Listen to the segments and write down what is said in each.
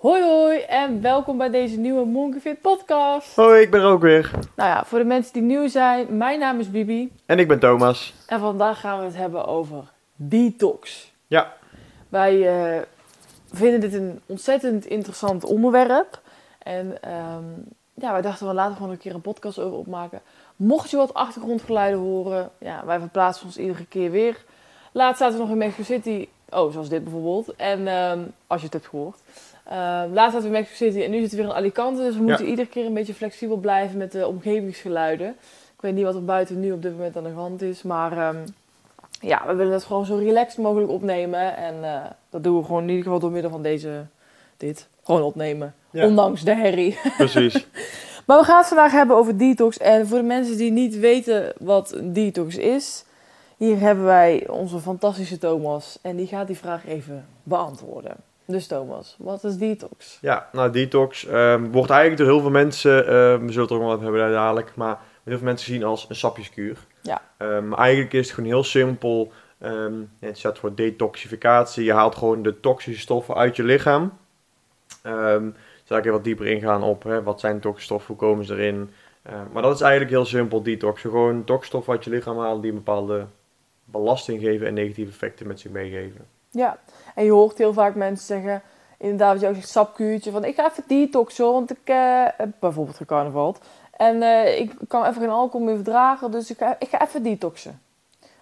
Hoi hoi en welkom bij deze nieuwe Monkey Fit podcast. Hoi, ik ben er ook weer. Nou ja, voor de mensen die nieuw zijn, mijn naam is Bibi. En ik ben Thomas. En vandaag gaan we het hebben over detox. Ja. Wij eh, vinden dit een ontzettend interessant onderwerp. En ehm, ja, wij dachten we laten gewoon een keer een podcast over opmaken. Mocht je wat achtergrondgeluiden horen, ja, wij verplaatsen ons iedere keer weer. Laatst zaten we nog in Mexico City. Oh, zoals dit bijvoorbeeld. En ehm, als je het hebt gehoord. Ehm laatst zaten we in Mexico City en nu zitten we weer in Alicante. Dus we moeten iedere keer een beetje flexibel blijven met de omgevingsgeluiden. Ik weet niet wat er buiten nu op dit moment aan de hand is. Maar ehm, ja, we willen het gewoon zo relaxed mogelijk opnemen. En eh, dat doen we gewoon in ieder geval door middel van deze, dit. Gewoon opnemen. Ja. Ondanks de herrie. Precies. Maar we gaan het vandaag hebben over detox. En voor de mensen die niet weten wat een detox is, hier hebben wij onze fantastische Thomas. En die gaat die vraag even beantwoorden. Dus Thomas, wat is detox? ja, nou detox ehm, wordt eigenlijk door heel veel mensen, ehm, we zullen het er ook wel wat hebben daar dadelijk, maar heel veel mensen zien als een sapjeskuur. Ja. Ehm, eigenlijk is het gewoon heel simpel. het staat voor detoxificatie. Je haalt gewoon de toxische stoffen uit je lichaam. Zal ik even wat dieper ingaan op hè, wat zijn toxische stoffen, hoe komen ze erin. Maar dat is eigenlijk heel simpel, detox. Gewoon toxstoffen uit je lichaam halen die een bepaalde belasting geven en negatieve effecten met zich meegeven. Ja, en je hoort heel vaak mensen zeggen, inderdaad wat je ook zegt, sapkuurtje. Van ik ga even detoxen, want ik eh, heb bijvoorbeeld gecarnaval. En eh, ik kan even geen alcohol meer verdragen, dus ik ga, ik ga even detoxen.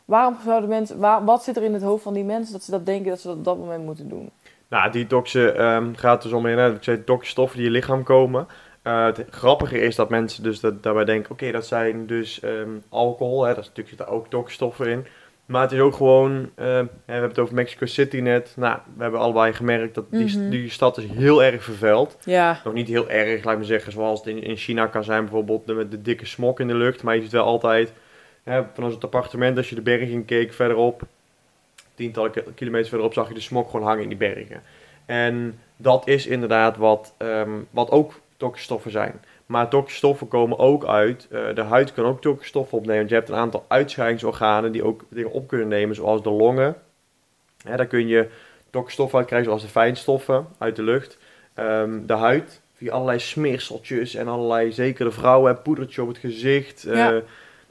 Waarom zouden mensen, waar, wat zit er in het hoofd van die mensen dat ze dat denken dat ze dat op dat moment moeten doen? Nou, detoxen ehm, gaat dus om in, hè, ik stoffen die in je lichaam komen. Eh, het grappige is dat mensen dus dat, daarbij denken, oké, dat zijn dus ehm, alcohol, hè, dat is natuurlijk zitten ook toxische stoffen in. Maar het is ook gewoon, hè, we hebben het over Mexico City net. Nou, we hebben allebei gemerkt dat die, Mhm. die stad is heel erg vervuild. Ja, Nog niet heel erg, laat maar zeggen, zoals het in, in China kan zijn, bijvoorbeeld de- met de dikke smok in de lucht. Maar je ziet wel altijd, hè, vanuit het appartement, als je de berg in keek verderop, tientallen ki- kilometers verderop, zag je de smok gewoon hangen in die bergen. En dat is inderdaad wat, ehm, wat ook stoffen zijn. Maar toxische stoffen komen ook uit, eh, de huid kan ook stoffen opnemen. Want je hebt een aantal uitscheidingsorganen die ook dingen op kunnen nemen, zoals de longen. Hè, daar kun je toxische stoffen uit krijgen, zoals de fijnstoffen uit de lucht. Ehm, de huid, via allerlei smeerseltjes en allerlei, zeker de vrouwen, poedertje op het gezicht. eh, Ja.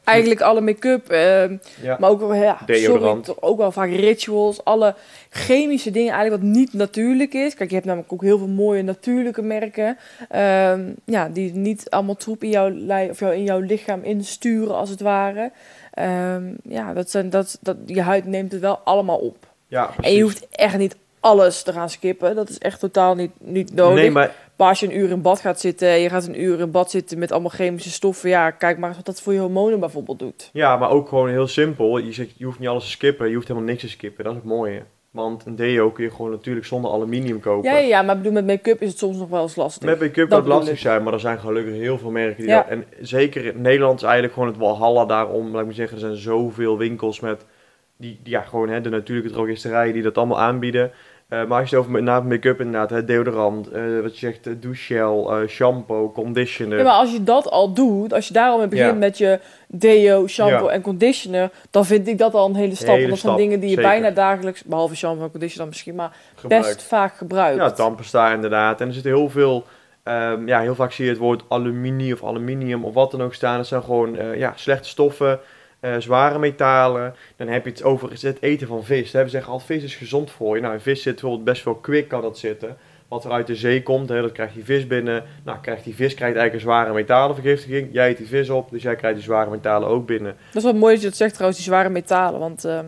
Eigenlijk alle make-up, ehm, ja. maar ook, wel, ja, Deodorant. sorry, ook wel vaak rituals, alle chemische dingen eigenlijk wat niet natuurlijk is. Kijk, je hebt namelijk ook heel veel mooie natuurlijke merken, ehm, ja, die niet allemaal troep in jouw, lij- of jou, in jouw lichaam insturen als het ware. Ehm, ja, dat zijn, dat, dat, je huid neemt het wel allemaal op. ja, En je hoeft echt niet alles te gaan skippen. Dat is echt totaal niet, niet nodig. Nee, maar Maar als je een uur in bad gaat zitten en je gaat een uur in bad zitten met allemaal chemische stoffen, ja, kijk maar eens wat dat voor je hormonen bijvoorbeeld doet. Ja, maar ook gewoon heel simpel. Je, zegt, je hoeft niet alles te skippen. Je hoeft helemaal niks te skippen. Dat is het mooie. Want een deo kun je gewoon natuurlijk zonder aluminium kopen. Ja, ja, maar ik bedoel, met make-up is het soms nog wel eens lastig. Met make-up kan het lastig ik. zijn, maar er zijn gelukkig heel veel merken die Ja. dat... En zeker in Nederland is eigenlijk gewoon het walhalla daarom. Laat ik maar zeggen, er zijn zoveel winkels met... Die, die ja, gewoon hè, de natuurlijke drogisterijen die dat allemaal aanbieden. Eh, maar als je het over na make-up inderdaad, hè, deodorant, eh, wat je zegt, eh, douchegel, shampoo, conditioner. Ja, maar als je dat al doet, als je daar al mee begint Ja. met je deo, shampoo Ja. en conditioner, dan vind ik dat al een hele stap. Hele want dat zijn dingen die je zeker. bijna dagelijks, behalve shampoo en conditioner misschien, maar best vaak gebruikt. Ja, tandpasta inderdaad. En er zitten heel veel, ehm, ja, heel vaak zie je het woord aluminium of aluminium of wat dan ook staan. Dat zijn gewoon ja, slechte stoffen, eh, zware metalen. Dan heb je het over het eten van vis. Hè. We zeggen al, vis is gezond voor je. Nou, in vis zit bijvoorbeeld best veel kwik kan dat zitten. Wat er uit de zee komt, hè, dat krijgt die vis binnen. Nou, krijgt die vis krijgt eigenlijk een zware metalenvergiftiging. Jij eet die vis op, dus jij krijgt die zware metalen ook binnen. Dat is wel mooi dat je dat zegt trouwens, die zware metalen. Want ehm,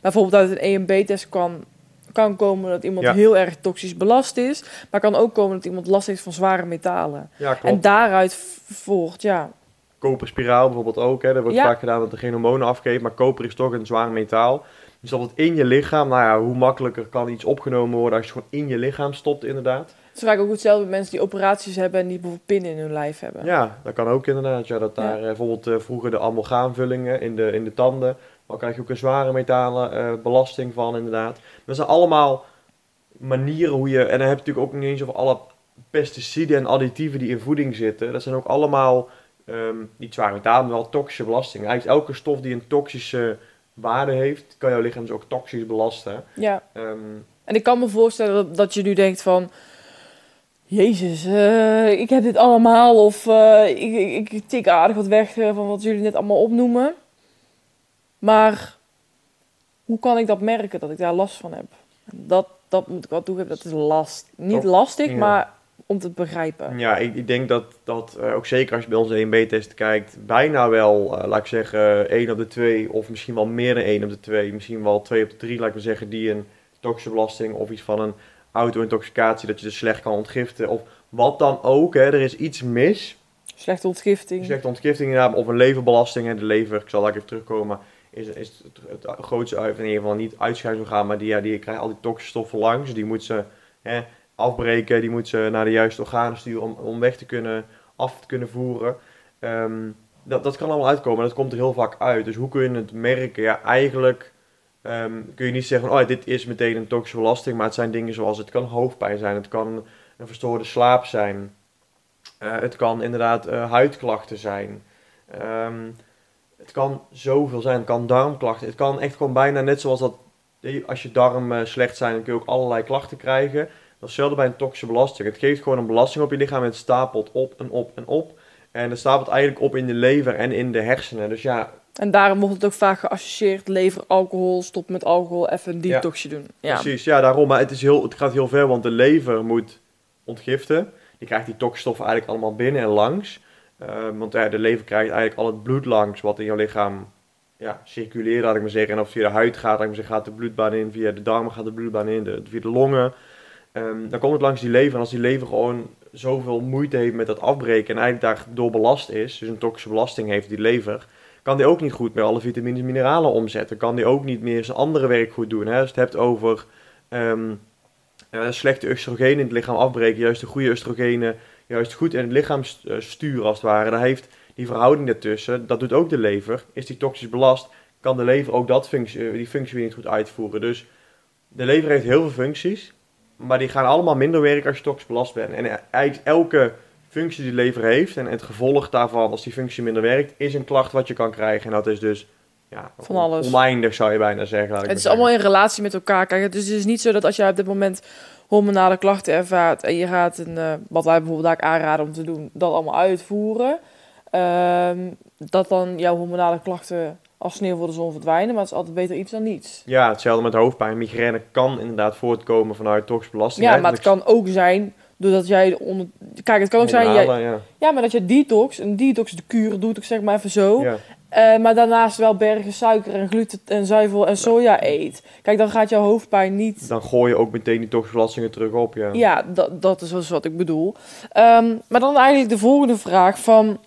bijvoorbeeld uit een EMB-test kan, kan komen dat iemand Ja. heel erg toxisch belast is. Maar kan ook komen dat iemand last heeft van zware metalen. Ja, klopt. En daaruit volgt, ja, Koperspiraal bijvoorbeeld ook. Hè. Dat wordt Ja. vaak gedaan dat er geen hormonen afgeeft. Maar koper is toch een zwaar metaal. Dus dat het in je lichaam, nou ja, hoe makkelijker kan iets opgenomen worden als je het gewoon in je lichaam stopt inderdaad. Het is vaak ook hetzelfde met mensen die operaties hebben en die bijvoorbeeld pinnen in hun lijf hebben. Ja, dat kan ook inderdaad. Ja, dat daar eh, bijvoorbeeld eh, vroeger de amalgaamvullingen in de, in de tanden, dan krijg je ook een zware metalen eh, belasting van inderdaad. Dat zijn allemaal manieren hoe je, en dan heb je natuurlijk ook niet eens over alle pesticiden en additieven die in voeding zitten. Dat zijn ook allemaal, ehm, niet zware maar wel toxische belastingen. Eigenlijk elke stof die een toxische waarde heeft, kan jouw lichaam dus ook toxisch belasten. Ja. Ehm, En ik kan me voorstellen dat, dat je nu denkt van... Jezus, eh, ik heb dit allemaal. Of eh, ik, ik, ik tik aardig wat weg eh, van wat jullie net allemaal opnoemen. Maar hoe kan ik dat merken dat ik daar last van heb? Dat, dat moet ik wel toegeven, dat is last. Niet lastig, Ja. maar om te begrijpen. Ja, ik, ik denk dat, dat eh, ook zeker als je bij onze 1B-test kijkt, bijna wel, eh, laat ik zeggen, 1 op de 2 of misschien wel meer dan 1 op de 2, misschien wel 2 op de 3, laat ik maar zeggen, die een toxische belasting of iets van een auto-intoxicatie, dat je dus slecht kan ontgiften of wat dan ook. Hè, er is iets mis. Slechte ontgifting. Slechte ontgifting inderdaad, of een leverbelasting. Hè, de lever, ik zal daar even terugkomen, is, is het, het grootste in ieder geval niet uitscheidingsorgaan, maar die, ja, die krijgt al die toxische stoffen langs. Die moet ze hè, afbreken, die moet ze naar de juiste organen sturen om, om weg te kunnen, af te kunnen voeren. Ehm, dat, dat kan allemaal uitkomen, dat komt er heel vaak uit. Dus hoe kun je het merken? Ja, eigenlijk ehm, kun je niet zeggen oh, dit is meteen een toxische belasting, maar het zijn dingen zoals, het kan hoofdpijn zijn, het kan een verstoorde slaap zijn, Eh, het kan inderdaad eh, huidklachten zijn. Ehm, het kan zoveel zijn. Het kan darmklachten. Het kan echt gewoon bijna net zoals dat. Als je darmen slecht zijn, dan kun je ook allerlei klachten krijgen. Dat is hetzelfde bij een toxische belasting. Het geeft gewoon een belasting op je lichaam en het stapelt op en op en op. En het stapelt eigenlijk op in de lever en in de hersenen. Dus ja, En daarom wordt het ook vaak geassocieerd. Lever, alcohol, stop met alcohol, even een detoxje doen. Ja. precies. Ja, daarom. Maar het, is heel, het gaat heel ver, want de lever moet ontgiften. Die krijgt die toxstoffen eigenlijk allemaal binnen en langs. Ehm, want ja, de lever krijgt eigenlijk al het bloed langs wat in jouw lichaam ja, circuleert, laat ik maar zeggen. En of via de huid gaat, laat ik maar zeggen, gaat de bloedbaan in. Via de darmen gaat de bloedbaan in, de, via de longen. Ehm, dan komt het langs die lever. En als die lever gewoon zoveel moeite heeft met dat afbreken en eigenlijk daardoor belast is, dus een toxische belasting heeft die lever, kan die ook niet goed meer alle vitamines en mineralen omzetten. Kan die ook niet meer zijn andere werk goed doen. Hè? Als je het hebt over ehm, eh, slechte oestrogenen in het lichaam afbreken, juist de goede oestrogenen juist goed in het lichaam eh, sturen als het ware. Dan heeft die verhouding daartussen, dat doet ook de lever. Is die toxisch belast, kan de lever ook dat functie, eh, die functie weer niet goed uitvoeren. Dus de lever heeft heel veel functies, maar die gaan allemaal minder werken als je toxisch belast bent. En eigenlijk elke functie die de lever heeft en het gevolg daarvan als die functie minder werkt, is een klacht wat je kan krijgen. En dat is dus ja, Van alles. oneindig zou je bijna zeggen. Het is allemaal in relatie met elkaar. Kijk, dus het is niet zo dat als jij op dit moment hormonale klachten ervaart en je gaat een, eh, wat wij bijvoorbeeld daar aanraden om te doen, dat allemaal uitvoeren, ehm, dat dan jouw hormonale klachten als sneeuw voor de zon verdwijnen. Maar het is altijd beter iets dan niets. Ja, hetzelfde met hoofdpijn. Migraine kan inderdaad voortkomen vanuit toxische belasting. Ja, maar het kan ook zijn doordat jij onder... Kijk, het kan ook zijn... Jij... Ja. Ja, maar dat je detox, een detox de kuur doet, ik zeg maar even zo. Ja. Eh, maar daarnaast wel bergen suiker en gluten en zuivel en soja eet. Kijk, dan gaat jouw hoofdpijn niet... Dan gooi je ook meteen die toxische belastingen terug op. Ja. Ja, dat, dat is dus wat ik bedoel. Ehm, maar dan eigenlijk de volgende vraag van...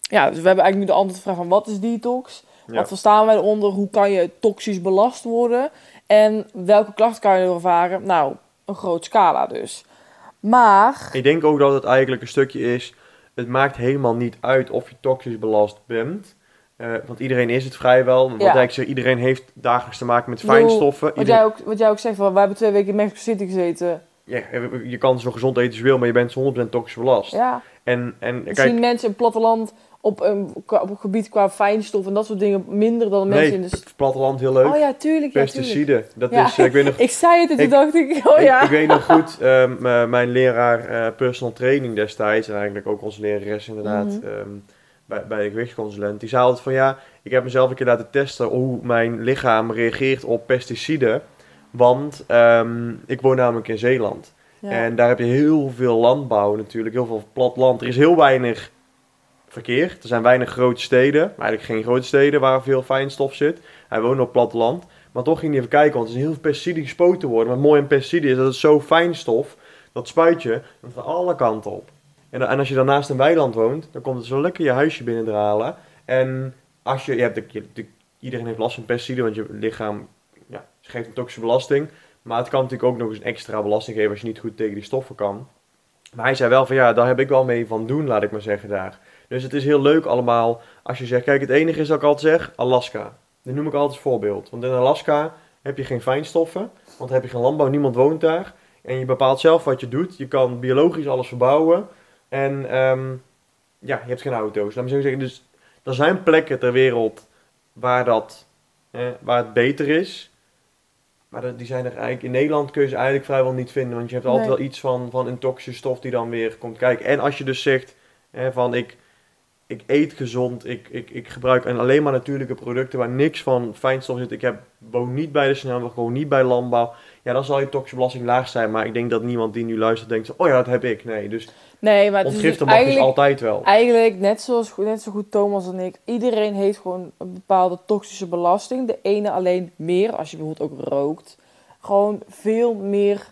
Ja, dus we hebben eigenlijk nu de antwoord vraag van wat is detox? Ja. Wat verstaan wij eronder? Hoe kan je toxisch belast worden? En welke klachten kan je ervaren? Nou, een groot scala dus. Maar... Ik denk ook dat het eigenlijk een stukje is. Het maakt helemaal niet uit of je toxisch belast bent. Eh, want iedereen is het vrijwel. Want Ja. ik zeg, iedereen heeft dagelijks te maken met fijnstoffen. Wat Iedereen- jij, ook, wat jij ook zegt, van, wij hebben twee weken in Mexico City gezeten. ja, je kan zo gezond eten als je wil, maar je bent 100% toxisch belast. Ja, En, en ik kijk, mensen in het platteland op een, op een gebied qua fijnstof en dat soort dingen minder dan de mensen nee, in de... het platteland heel leuk. Oh ja, tuurlijk. Ja, tuurlijk. Pesticiden. Dat is, eh, ik weet nog Ik zei het en toen Ik- dacht ik, oh ja. ik weet nog goed, ehm, m- mijn leraar eh, personal training destijds, en eigenlijk ook onze lerares inderdaad, Mhm. ehm, bij, bij de gewichtsconsulent, die zei altijd van ja, ik heb mezelf een keer laten testen hoe mijn lichaam reageert op pesticiden. Want ehm, ik woon namelijk in Zeeland. Ja. En daar heb je heel veel landbouw natuurlijk, heel veel plat land. Er is heel weinig verkeer. Er zijn weinig grote steden, maar eigenlijk geen grote steden waar veel fijnstof zit. Hij woont op platteland. Maar toch ging hij even kijken, want er is heel veel pesticiden gespoten worden. Maar het mooie aan pesticiden is dat het zo fijnstof, dat spuit je van alle kanten op. En, en als je dan naast een weiland woont, dan komt het zo lekker je huisje binnendralen. En als je, je hebt, de, de- iedereen heeft last van pesticiden, want je lichaam ja, geeft een toxische belasting. Maar het kan natuurlijk ook nog eens een extra belasting geven als je niet goed tegen die stoffen kan. Maar hij zei wel van ja, daar heb ik wel mee van doen, laat ik maar zeggen daar. Dus het is heel leuk allemaal als je zegt, kijk het enige is dat ik altijd zeg, Alaska. Dat noem ik altijd als voorbeeld. Want in Alaska heb je geen fijnstoffen, want dan heb je geen landbouw, niemand woont daar. En je bepaalt zelf wat je doet. Je kan biologisch alles verbouwen. En ehm, ja, je hebt geen auto's. Laat me zo zeggen, dus er zijn plekken ter wereld waar, dat, eh, waar het beter is. Maar dat, die zijn er eigenlijk, in Nederland kun je ze eigenlijk vrijwel niet vinden. Want je hebt altijd Nee. wel iets van, van een toxische stof die dan weer komt kijken. En als je dus zegt van ik, ik eet gezond, ik, ik, ik gebruik en alleen maar natuurlijke producten waar niks van fijnstof zit. Ik heb, woon niet bij de snelweg, gewoon niet bij landbouw. Ja, dan zal je toxische belasting laag zijn. Maar ik denk dat niemand die nu luistert denkt, oh ja, dat heb ik. Nee, dus Nee, maar het is dus mag dus eigenlijk, altijd wel. eigenlijk net, zoals, net zo goed Thomas en ik. Iedereen heeft gewoon een bepaalde toxische belasting. De ene alleen meer, als je bijvoorbeeld ook rookt. Gewoon veel meer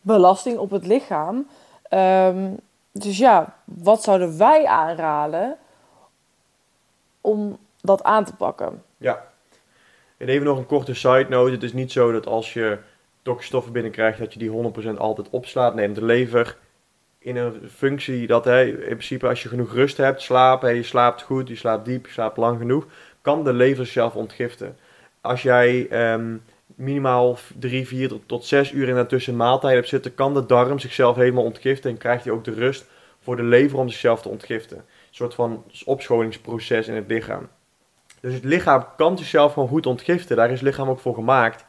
belasting op het lichaam. Ehm, dus ja, wat zouden wij aanraden om dat aan te pakken? Ja. En even nog een korte side note. Het is niet zo dat als je toxische stoffen binnenkrijgt, dat je die 100% altijd opslaat. Neemt de lever in een functie dat hè, in principe als je genoeg rust hebt, hè, je slaapt goed, je slaapt diep, je slaapt lang genoeg, kan de lever zelf ontgiften. Als jij ehm, minimaal 3, 4 tot 6 uur in daartussen maaltijden hebt zitten, kan de darm zichzelf helemaal ontgiften en krijgt hij ook de rust voor de lever om zichzelf te ontgiften. Soort van opscholingsproces in het lichaam. Dus het lichaam kan zichzelf gewoon goed ontgiften. Daar is het lichaam ook voor gemaakt.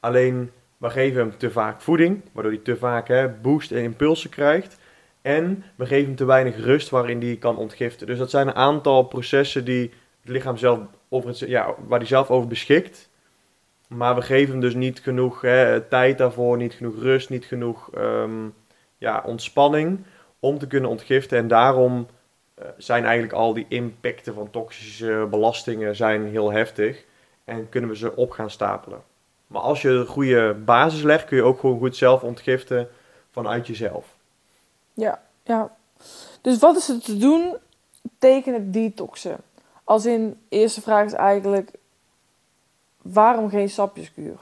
Alleen, we geven hem te vaak voeding, waardoor hij te vaak hè, boost en impulsen krijgt. En we geven hem te weinig rust waarin hij kan ontgiften. Dus dat zijn een aantal processen die het lichaam zelf over het, ja, waar hij zelf over beschikt. Maar we geven hem dus niet genoeg hè, tijd daarvoor, niet genoeg rust, niet genoeg ehm, ja, ontspanning om te kunnen ontgiften. En daarom zijn eigenlijk al die impacten van toxische belastingen zijn heel heftig. En kunnen we ze op gaan stapelen. Maar als je een goede basis legt, kun je ook gewoon goed zelf ontgiften vanuit jezelf. Ja, ja. Dus wat is er te doen tegen het detoxen? Als in, eerste vraag is eigenlijk, waarom geen sapjeskuur?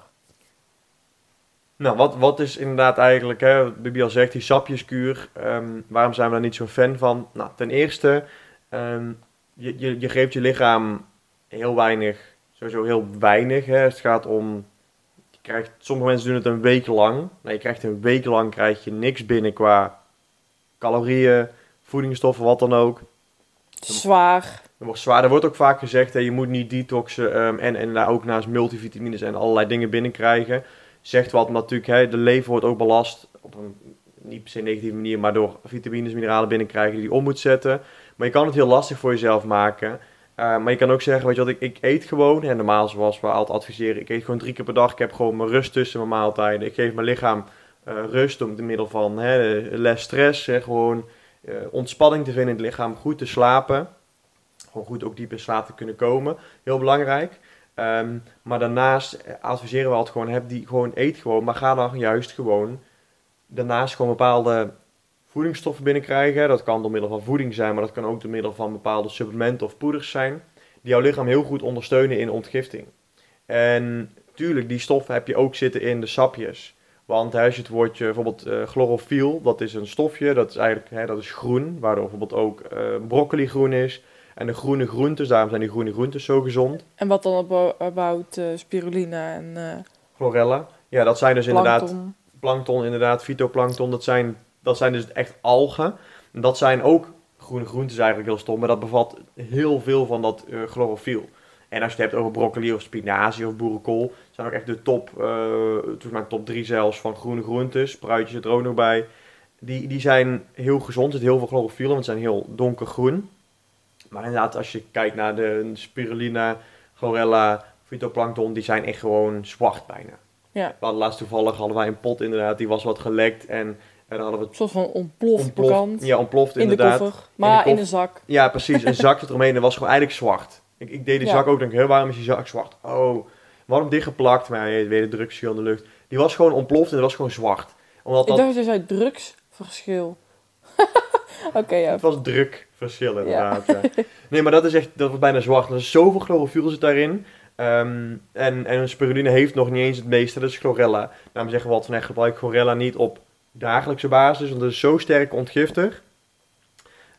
Nou, wat, wat is inderdaad eigenlijk, hè, Bibi al zegt, die sapjeskuur, ehm, waarom zijn we daar niet zo'n fan van? Nou, ten eerste, ehm, je, je, je geeft je lichaam heel weinig, sowieso heel weinig. Hè. Het gaat om, je krijgt, sommige mensen doen het een week lang. Nou, je krijgt een week lang krijg je niks binnen qua calorieën, voedingsstoffen, wat dan ook. Zwaar. Wordt zwaar. Er wordt ook vaak gezegd, hè, je moet niet detoxen ehm, en, en daar ook naast multivitamines en allerlei dingen binnenkrijgen. Zegt wat natuurlijk, hè, de lever wordt ook belast op een niet per se negatieve manier, maar door vitamines, mineralen binnenkrijgen die je om moet zetten. Maar je kan het heel lastig voor jezelf maken. Uh, maar je kan ook zeggen, weet je wat, ik, ik eet gewoon, en normaal zoals we altijd adviseren, ik eet gewoon drie keer per dag. Ik heb gewoon mijn rust tussen mijn maaltijden. Ik geef mijn lichaam uh, rust om te middel van hè, less stress, hè, gewoon uh, ontspanning te vinden in het lichaam, goed te slapen. Gewoon goed ook diep in slaap te kunnen komen. Heel belangrijk. Um, maar daarnaast adviseren we altijd gewoon, heb die gewoon, eet gewoon, maar ga dan juist gewoon daarnaast gewoon bepaalde voedingsstoffen binnenkrijgen. Dat kan door middel van voeding zijn, maar dat kan ook door middel van bepaalde supplementen of poeders zijn, die jouw lichaam heel goed ondersteunen in ontgifting. En tuurlijk, die stoffen heb je ook zitten in de sapjes. Want als je het woordje bijvoorbeeld uh, chlorofiel, dat is een stofje, dat is eigenlijk hè, dat is groen, waardoor bijvoorbeeld ook uh, broccoli groen is. En de groene groentes, daarom zijn die groene groentes zo gezond. En wat dan about uh, spirulina en... Uh, Chlorella. Ja, dat zijn dus plankton. inderdaad plankton, inderdaad, fytoplankton. Dat zijn, dat zijn dus echt algen. En dat zijn ook groene groentes eigenlijk heel stom, maar dat bevat heel veel van dat uh, chlorofiel. En als je het hebt over broccoli of spinazie of boerenkool, zijn ook echt de top, uh, maar top 3 zelfs van groene groentes. Spruitjes zit er ook nog bij. Die, die zijn heel gezond, er zit heel veel chlorofiel want ze zijn heel donkergroen. Maar inderdaad, als je kijkt naar de spirulina, chlorella, fytoplankton, die zijn echt gewoon zwart bijna. Ja. We hadden laatst toevallig hadden wij een pot inderdaad, die was wat gelekt en, en dan hadden we Een soort van ontploft, ontploft. Ja, ontploft in de koffer. Maar in, een zak. Ja, precies. Een zak eromheen en dat was gewoon eigenlijk zwart. Ik, ik deed die Ja. zak ook, denk ik, heel waarom is die zak zwart? Oh, waarom dichtgeplakt? Maar ja, je weet het drugschil in de lucht. Die was gewoon ontploft en dat was gewoon zwart. Omdat Ik dat, dacht je zei drugsverschil. Oké, ja. het was drukverschil inderdaad. Ja. Nee, maar dat is echt, dat was bijna zwart. Er is zoveel chlorofiel zit daarin. Ehm, en, en spiruline heeft nog niet eens het meeste, dat is chlorella. Daarom zeggen we altijd van echt gebruik chlorella niet op dagelijkse basis, want het is zo sterk ontgiftig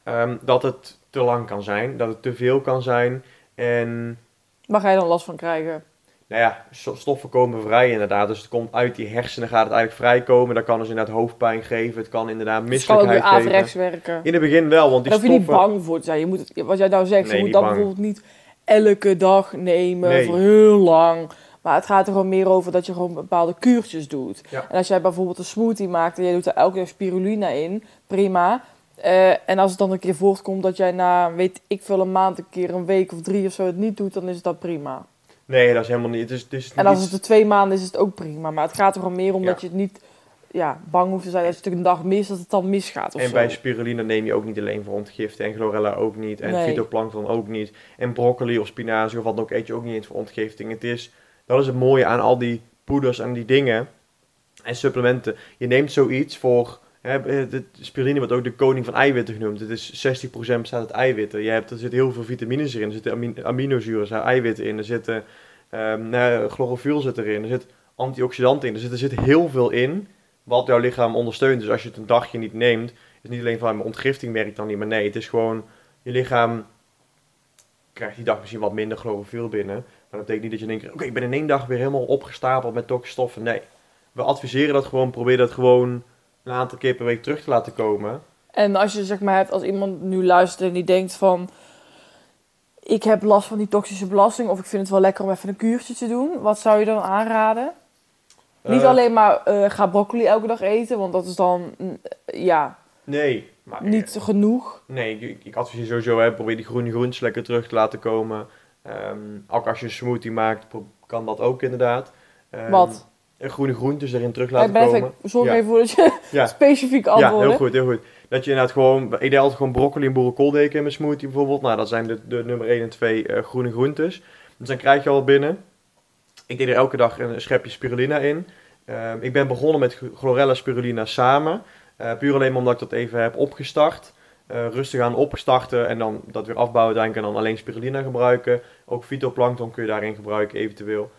ehm, dat het te lang kan zijn, dat het te veel kan zijn. En Waar ga je dan last van krijgen? Nou ja, stoffen komen vrij inderdaad. Dus het komt uit die hersenen, gaat het eigenlijk vrijkomen. Dat kan dus inderdaad hoofdpijn geven. Het kan inderdaad Het kan ook weer misselijkheid geven. werken. In het begin wel, want die Daar hoef je niet stoffen... bang voor te zijn. Je moet het, wat jij nou zegt, Nee, je moet dat bang. bijvoorbeeld niet elke dag nemen Nee. voor heel lang. Maar het gaat er gewoon meer over dat je gewoon bepaalde kuurtjes doet. Ja. En als jij bijvoorbeeld een smoothie maakt en jij doet er elke dag spirulina in, prima. Eh, en als het dan een keer voortkomt dat jij na, weet ik veel, een maand, een keer een week of drie of zo het niet doet, dan is dat prima. Nee, dat is helemaal niet. Het is, het is En als het er twee maanden is, is het ook prima. Maar het gaat er gewoon meer om Ja. dat je het niet ja, bang hoeft te zijn als je het een dag mist, dat het dan misgaat of En zo. bij spirulina neem je ook niet alleen voor ontgiften. En chlorella ook niet. En Nee. fytoplankton ook niet. En broccoli of spinazie of wat dan ook eet je ook niet eens voor ontgifting. Het is, dat is het mooie aan al die poeders en die dingen. En supplementen. Je neemt zoiets voor... Eh, de spiruline wordt ook de koning van eiwitten genoemd. Het is 60% bestaat uit eiwitten. Je hebt, er zitten heel veel vitamines in. Er zitten amin- aminozuren, zijn eiwitten in. Er zitten ehm nou, chlorofiel zit erin. Er zit antioxidanten in. Er zit, er zit heel veel in wat jouw lichaam ondersteunt. Dus als je het een dagje niet neemt, is niet alleen van mijn ontgifting werkt dan niet. Maar nee, het is gewoon je lichaam krijgt die dag misschien wat minder chlorofiel binnen. Maar dat betekent niet dat je denkt, oké, ik ben in één dag weer helemaal opgestapeld met toxische stoffen. Nee, we adviseren dat gewoon. Probeer dat gewoon een aantal keer per week terug te laten komen. En als je zeg maar hebt, als iemand nu luistert en die denkt van... Ik heb last van die toxische belasting of ik vind het wel lekker om even een kuurtje te doen. Wat zou je dan aanraden? Niet Eh, alleen maar eh, ga broccoli elke dag eten, want dat is dan mm, ja, Nee, maar niet genoeg. Nee, ik, ik adviseer sowieso, hè, probeer die groene groentes lekker terug te laten komen. Ehm, ook als je een smoothie maakt, kan dat ook inderdaad. Ehm, Wat? Groene groentes erin terug Ik laten ben komen. zorg Ja. even voor dat je Ja. specifiek Ja, antwoorden. heel goed, heel goed. Dat je inderdaad gewoon, ik deed altijd gewoon broccoli en boerenkooldeeg in mijn smoothie bijvoorbeeld. Nou, dat zijn de, de nummer 1 en 2 eh, groene groentes. Dus dan krijg je al binnen. Ik deed er elke dag een schepje spirulina in. Ehm, ik ben begonnen met ch- chlorella spirulina samen. Eh, puur alleen omdat ik dat even heb opgestart. Eh, rustig aan opstarten en dan dat weer afbouwen. Dan kan dan alleen spirulina gebruiken. Ook fytoplankton kun je daarin gebruiken eventueel.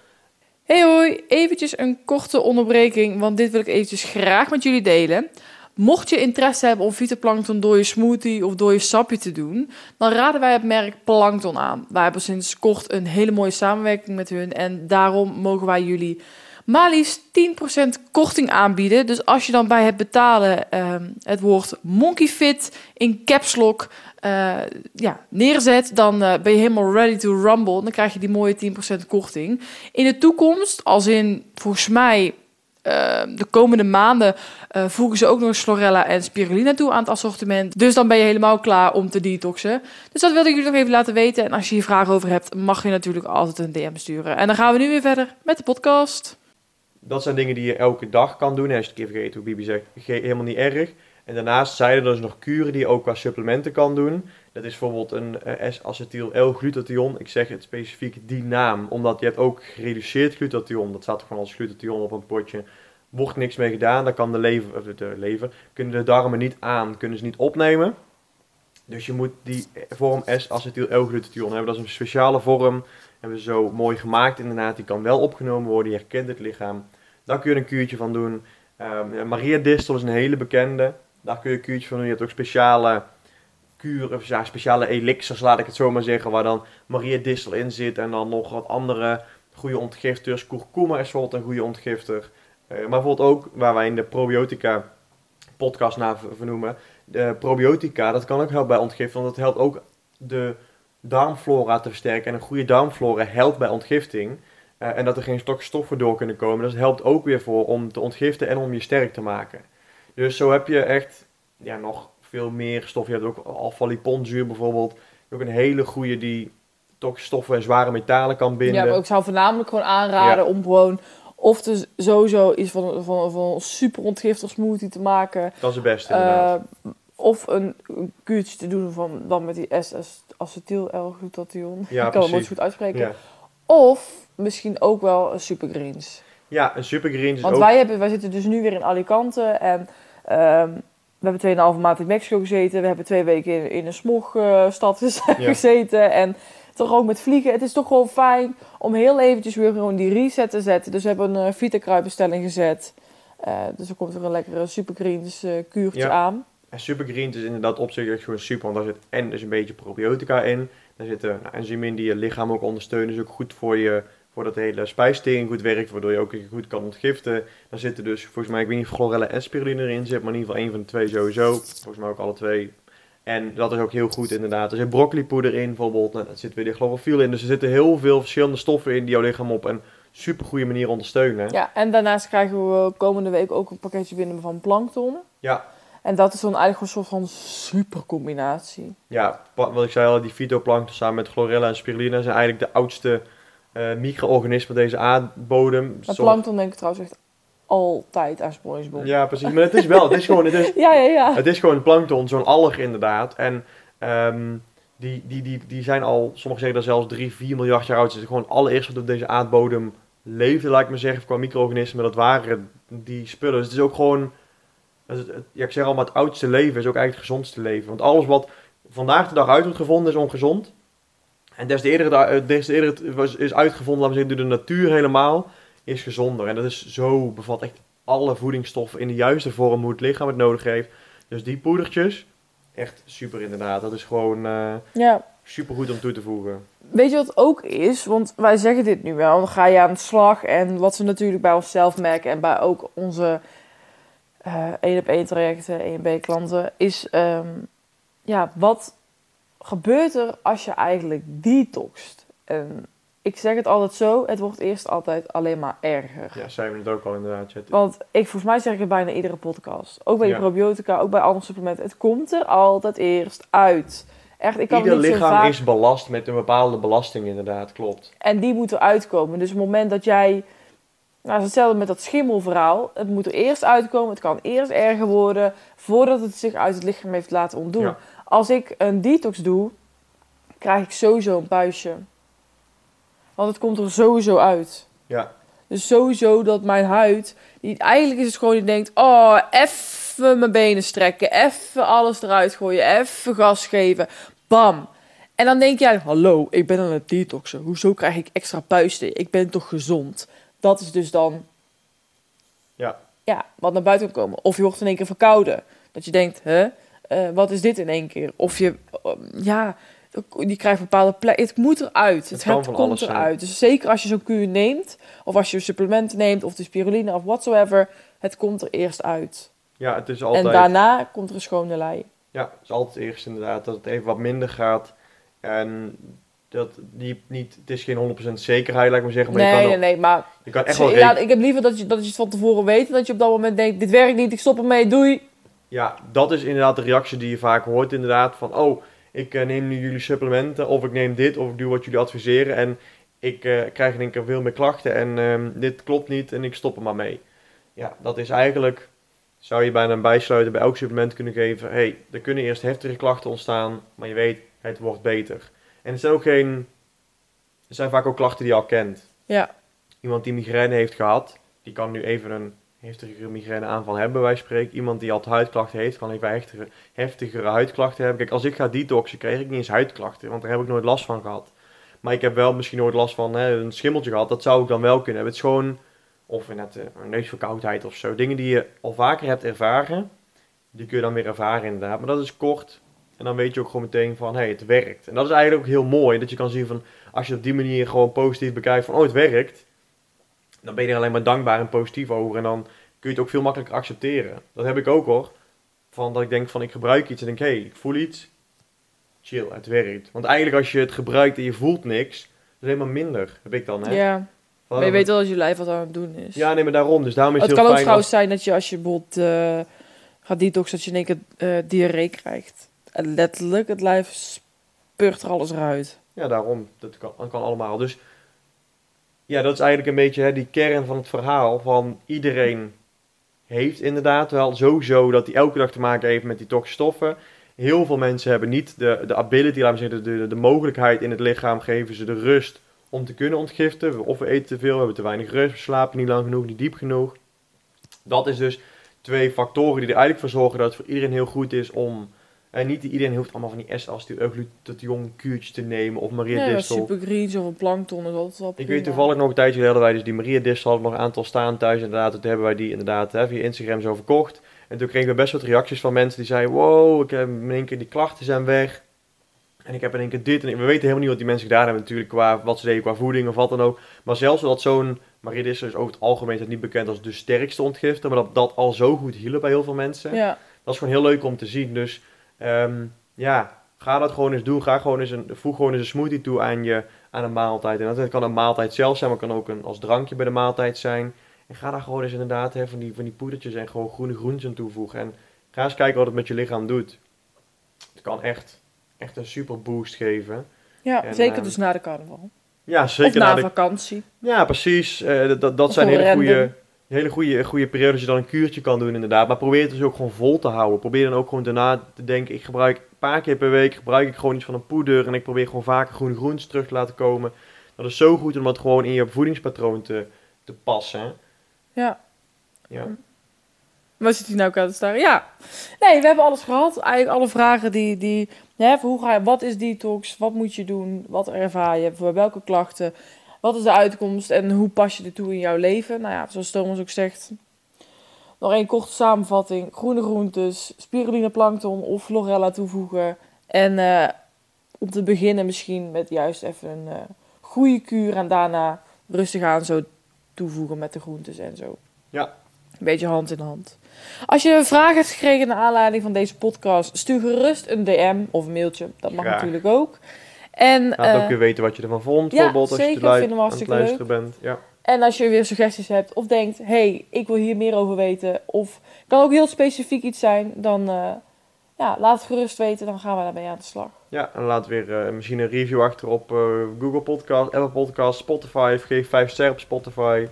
Hey hoi, eventjes een korte onderbreking, want dit wil ik eventjes graag met jullie delen. Mocht je interesse hebben om fytoplankton door je smoothie of door je sapje te doen, dan raden wij het merk Plankton aan. Wij hebben sinds kort een hele mooie samenwerking met hun en daarom mogen wij jullie maar liefst 10% korting aanbieden. Dus als je dan bij het betalen ehm, het woord monkeyfit in caps lock eh, ja, neerzet, dan eh, ben je helemaal ready to rumble. Dan krijg je die mooie 10% korting. In de toekomst, als in volgens mij eh, de komende maanden, voegen ze ook nog eens chlorella en spirulina toe aan het assortiment. Dus dan ben je helemaal klaar om te detoxen. Dus dat wilde ik jullie nog even laten weten. En als je hier vragen over hebt, mag je natuurlijk altijd een DM sturen. En dan gaan we nu weer verder met de podcast. Dat zijn dingen die je elke dag kan doen. En als je het keer vergeet, hoe Bibi zegt, helemaal niet erg. En daarnaast zijn er dus nog kuren die je ook qua supplementen kan doen. Dat is bijvoorbeeld een eh, S-acetyl-L-glutathion. Ik zeg het specifiek die naam, omdat je hebt ook gereduceerd glutathion. Dat staat gewoon als glutathion op een potje. Wordt niks mee gedaan, dan kan de lever, de lever, kunnen de darmen niet aan, kunnen ze niet opnemen. Dus je moet die vorm S-acetyl-L-glutathion hebben. Dat is een speciale vorm. Hebben ze zo mooi gemaakt inderdaad. Die kan wel opgenomen worden, je herkent het lichaam. Daar kun je een kuurtje van doen. Ehm, Maria Distel is een hele bekende. Daar kun je een kuurtje van doen. Je hebt ook speciale kuren, of speciale elixirs, laat ik het zo maar zeggen, waar dan Maria Distel in zit en dan nog wat andere goede ontgifters. Kurkuma is bijvoorbeeld een goede ontgifter. Eh, maar bijvoorbeeld ook, waar wij in de probiotica podcast naar ver- vernoemen, de probiotica, dat kan ook helpen bij ontgifting, want dat helpt ook de darmflora te versterken. En een goede darmflora helpt bij ontgifting. Eh, en dat er geen stokstoffen door kunnen komen. Dat helpt ook weer voor om te ontgiften en om je sterk te maken. Dus zo heb je echt ja, nog veel meer stoffen. Je hebt ook alpha-liponzuur bijvoorbeeld. Ook een hele goede die stoffen en zware metalen kan binden. Ja, maar ik zou voornamelijk gewoon aanraden om gewoon... Of dus sowieso iets van, van, van een super ontgiftig smoothie te maken. Dat is het beste inderdaad. Eh, of een, kuurtje te doen van, dan met die S-acetyl-L-glutathion. Ja, ik kan het nooit precies. goed uitspreken. ja. Of misschien ook wel een supergreens. Ja, een supergreen is Want ook... wij, hebben, wij zitten dus nu weer in Alicante. En ehm, we hebben 2,5 maand in Mexico gezeten. We hebben twee weken in, in een smogstad Ja. gezeten. En toch ook met vliegen. Het is toch gewoon fijn om heel eventjes weer gewoon die reset te zetten. Dus we hebben een uh, Vita-kruipenstelling gezet. Uh, dus er komt er een lekkere supergreens uh, kuurtje Ja. aan. En supergreens is inderdaad op zich echt gewoon super, want daar zit en dus een beetje probiotica in. Daar zitten nou, enzymen in die je lichaam ook ondersteunen. Dus ook goed voor je, voor dat hele spijsvertering goed werkt, waardoor je ook goed kan ontgiften. Daar zitten dus, volgens mij, ik weet niet of chlorella en spiruline erin zit, maar in ieder geval één van de twee sowieso. Volgens mij ook alle twee. En dat is ook heel goed inderdaad. Er zit broccolipoeder in bijvoorbeeld, nou, daar zit weer de chlorofiel in. Dus er zitten heel veel verschillende stoffen in die jouw lichaam op een super goede manier ondersteunen. Ja, en daarnaast krijgen we komende week ook een pakketje binnen van plankton. Ja. En dat is dan eigenlijk een soort van super combinatie. Ja, wat ik zei al, die fytoplankton samen met chlorella en spirulina zijn eigenlijk de oudste eh micro-organismen deze aardbodem. Soms- plankton denk ik trouwens echt altijd aan SpongeBob. Ja, precies. Maar het is wel, het is gewoon, het is, ja, ja. ja. het is gewoon plankton, zo'n alg inderdaad. En ehm, die, die, die, die zijn al, sommigen zeggen dat zelfs 3, 4 miljard jaar oud. Het is gewoon allereerst wat op deze aardbodem leefde, laat ik maar zeggen, qua micro-organismen. Dat waren die spullen. Dus het is ook gewoon, het, het- ja, ik zeg al, maar het oudste leven is ook eigenlijk het gezondste leven. Want alles wat vandaag de dag uit wordt gevonden is ongezond. En des te eerder, des te eerder het was, is uitgevonden, laten we zeggen, door de natuur helemaal, is gezonder. En dat is zo, bevat echt alle voedingsstoffen in de juiste vorm hoe het lichaam het nodig heeft. Dus die poedertjes, echt super inderdaad. Dat is gewoon eh, ja. super goed om toe te voegen. Weet je wat ook is? Want wij zeggen dit nu wel. Dan ga je aan de slag. En wat ze natuurlijk bij onszelf merken. En bij ook onze eh 1 op 1 trajecten, 1 B klanten. Is ehm, ja, wat gebeurt er als je eigenlijk detoxt? En ik zeg het altijd zo. Het wordt eerst altijd alleen maar erger. Ja, zijn we het ook al inderdaad. Want ik, volgens mij zeg ik het bijna iedere podcast. Ook bij Ja. probiotica, ook bij andere supplementen. Het komt er altijd eerst uit. Echt, ik kan Ieder niet zo lichaam vaak... is belast met een bepaalde belasting inderdaad, klopt. En die moet eruit komen. Dus op het moment dat jij... Nou, het hetzelfde met dat schimmelverhaal. Het moet er eerst uitkomen. Het kan eerst erger worden. Voordat het zich uit het lichaam heeft laten ontdoen. Ja. Als ik een detox doe, krijg ik sowieso een puistje. Want het komt er sowieso uit. Ja, Dus sowieso dat mijn huid... Die, eigenlijk is het gewoon die denkt... Oh, even mijn benen strekken. Even alles eruit gooien. Even gas geven. Bam. En dan denk jij... Hallo, ik ben aan het detoxen. Hoezo krijg ik extra puisten? Ik ben toch gezond? Dat is dus dan... Ja. Ja, wat naar buiten komen. Of je wordt in één keer verkouden. Dat je denkt... Hè? Eh, wat is dit in één keer? Of je... eh, ja... Die krijgt bepaalde plekken. Het moet eruit. Het, het komt zijn. eruit. Dus zeker als je zo'n kuur neemt, of als je supplementen neemt, of de spiruline of whatsoever, het komt er eerst uit. ja het is altijd... En daarna komt er een schone lei. Ja, het is altijd eerst inderdaad dat het even wat minder gaat. En dat die niet, het is geen 100% zekerheid, laat ik maar zeggen. Maar je, Nee, kan nee, nee, maar je kan echt wel ja, ik heb liever dat je, dat je het van tevoren weet, en dat je op dat moment denkt, dit werkt niet, ik stop ermee, doei. Ja, dat is inderdaad de reactie die je vaak hoort inderdaad. Van, oh, ik eh, neem nu jullie supplementen, of ik neem dit, of ik doe wat jullie adviseren. En ik eh, krijg in één keer veel meer klachten en ehm, dit klopt niet en ik stop er maar mee. Ja, dat is eigenlijk, zou je bijna een bijsluiten bij elk supplement kunnen geven. hey, er kunnen eerst heftige klachten ontstaan, maar je weet, het wordt beter. En het zijn ook geen, het zijn vaak ook klachten die je al kent. Ja, Iemand die migraine heeft gehad, die kan nu even een heftigere migraineaanval hebben, wij spreken. Iemand die al huidklachten heeft, kan even heftigere, heftigere huidklachten hebben. Kijk, als ik ga detoxen, krijg ik niet eens huidklachten, want daar heb ik nooit last van gehad. Maar ik heb wel misschien nooit last van hè, een schimmeltje gehad, dat zou ik dan wel kunnen hebben. Het is gewoon, of net eh, een neusverkoudheid of zo. Dingen die je al vaker hebt ervaren, die kun je dan weer ervaren inderdaad. Maar dat is kort. En dan weet je ook gewoon meteen van, hé, hey, het werkt. En dat is eigenlijk ook heel mooi, dat je kan zien van, als je op die manier gewoon positief bekijkt van, oh, het werkt dan ben je er alleen maar dankbaar en positief over. En dan kun je het ook veel makkelijker accepteren. Dat heb ik ook hoor. Van dat ik denk van ik gebruik iets en denk hé, hey, ik voel iets. Chill, het werkt. Want eigenlijk als je het gebruikt en je voelt niks, is helemaal minder. Heb ik dan hè. ja. Van, maar je weet wel dat je lijf wat aan het doen is. Ja, nee, maar daarom. Dus daarom is het, het heel kan ook trouwens zijn dat je als je bijvoorbeeld eh, gaat detoxen, dat je in één keer eh, diarree krijgt. En letterlijk, het lijf spurt er alles eruit. Ja, daarom. Dat kan, dat kan allemaal. Dus ja, dat is eigenlijk een beetje hè, die kern van het verhaal. Van iedereen heeft inderdaad wel sowieso dat hij elke dag te maken heeft met die toxische stoffen. Heel veel mensen hebben niet de, de ability, laten we zeggen, de, de, de mogelijkheid in het lichaam, geven ze de rust om te kunnen ontgiften. Of we eten te veel, we hebben te weinig rust, we slapen niet lang genoeg, niet diep genoeg. Dat is dus twee factoren die er eigenlijk voor zorgen dat het voor iedereen heel goed is om En niet iedereen hoeft allemaal van die S-acetyl kuurtjes te nemen of Maria Ja, Distel. supergreens of een plankton is altijd wel Ik prima. weet toevallig nog een tijdje geleden hadden wij dus die Maria Distel hadden nog een aantal staan thuis inderdaad. Toen hebben wij die inderdaad hè, via Instagram zo verkocht. En toen kregen we best wat reacties van mensen die zeiden, wow, ik heb in één keer die klachten zijn weg. En ik heb in één keer dit. En we weten helemaal niet wat die mensen gedaan hebben natuurlijk qua wat ze deden qua voeding of wat dan ook. Maar zelfs dat zo'n Maria Distel is over het algemeen is niet bekend als de sterkste ontgifter. Maar dat dat al zo goed hielp bij heel veel mensen. Ja, Dat is gewoon heel leuk om te zien. Dus ehm, ja, ga dat gewoon eens doen. Ga gewoon eens een, voeg gewoon eens een smoothie toe aan, je, aan een maaltijd. En dat kan een maaltijd zelf zijn, maar kan ook een, als drankje bij de maaltijd zijn. En ga daar gewoon eens inderdaad hè, van, die, van die poedertjes en gewoon groene groentjes aan toevoegen. En ga eens kijken wat het met je lichaam doet. Het kan echt, echt een super boost geven. ja En, zeker ehm, dus na de carnaval. Ja, Of zeker na na de vakantie. ja, precies. Eh, dat- dat, Of zijn hele goede, hele goede, goede periodes dat je dan een kuurtje kan doen inderdaad. Maar probeer het dus ook gewoon vol te houden. Probeer dan ook gewoon daarna te denken, ik gebruik een paar keer per week gebruik ik gewoon iets van een poeder. En ik probeer gewoon vaker groene groentes terug te laten komen. Dat is zo goed om dat gewoon in je voedingspatroon te, te passen. Ja. Ja. Waar zit hij nou aan te staren? Ja. Nee, we hebben alles gehad. Eigenlijk alle vragen die... die hè, hoe ga je, wat is detox? Wat moet je doen? Wat ervaar je? Voor welke klachten? Wat is de uitkomst? En hoe pas je dit toe in jouw leven? Nou ja, zoals Thomas ook zegt... Nog één korte samenvatting. Groene groentes, spiruline plankton of chlorella toevoegen. En eh, om te beginnen misschien met juist even een eh, goede kuur. En daarna rustig aan zo toevoegen met de groentes en zo. Ja. Een beetje hand in hand. Als je een vraag hebt gekregen naar aanleiding van deze podcast, stuur gerust een DM of een mailtje. Dat mag Graag. natuurlijk ook. En, Laat eh, ook weer weten wat je ervan vond. ja, bijvoorbeeld als je zeker, te we aan het luisteren bent. Ja. en als je weer suggesties hebt of denkt, hey, ik wil hier meer over weten. Of kan ook heel specifiek iets zijn, dan eh, ja, laat het gerust weten. Dan gaan we daarmee aan de slag. ja, en laat weer eh, misschien een review achter op eh, Google Podcast, Apple Podcast, Spotify. Geef 5 sterren op Spotify.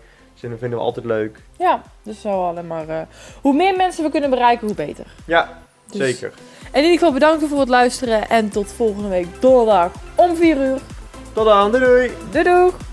Dat vinden we altijd leuk. Ja, dus zo eh, hoe meer mensen we kunnen bereiken, hoe beter. Ja, Dus- zeker. En in ieder geval bedankt voor het luisteren. En tot volgende week donderdag om 4 uur. Tot dan, doei doei! Doei doei!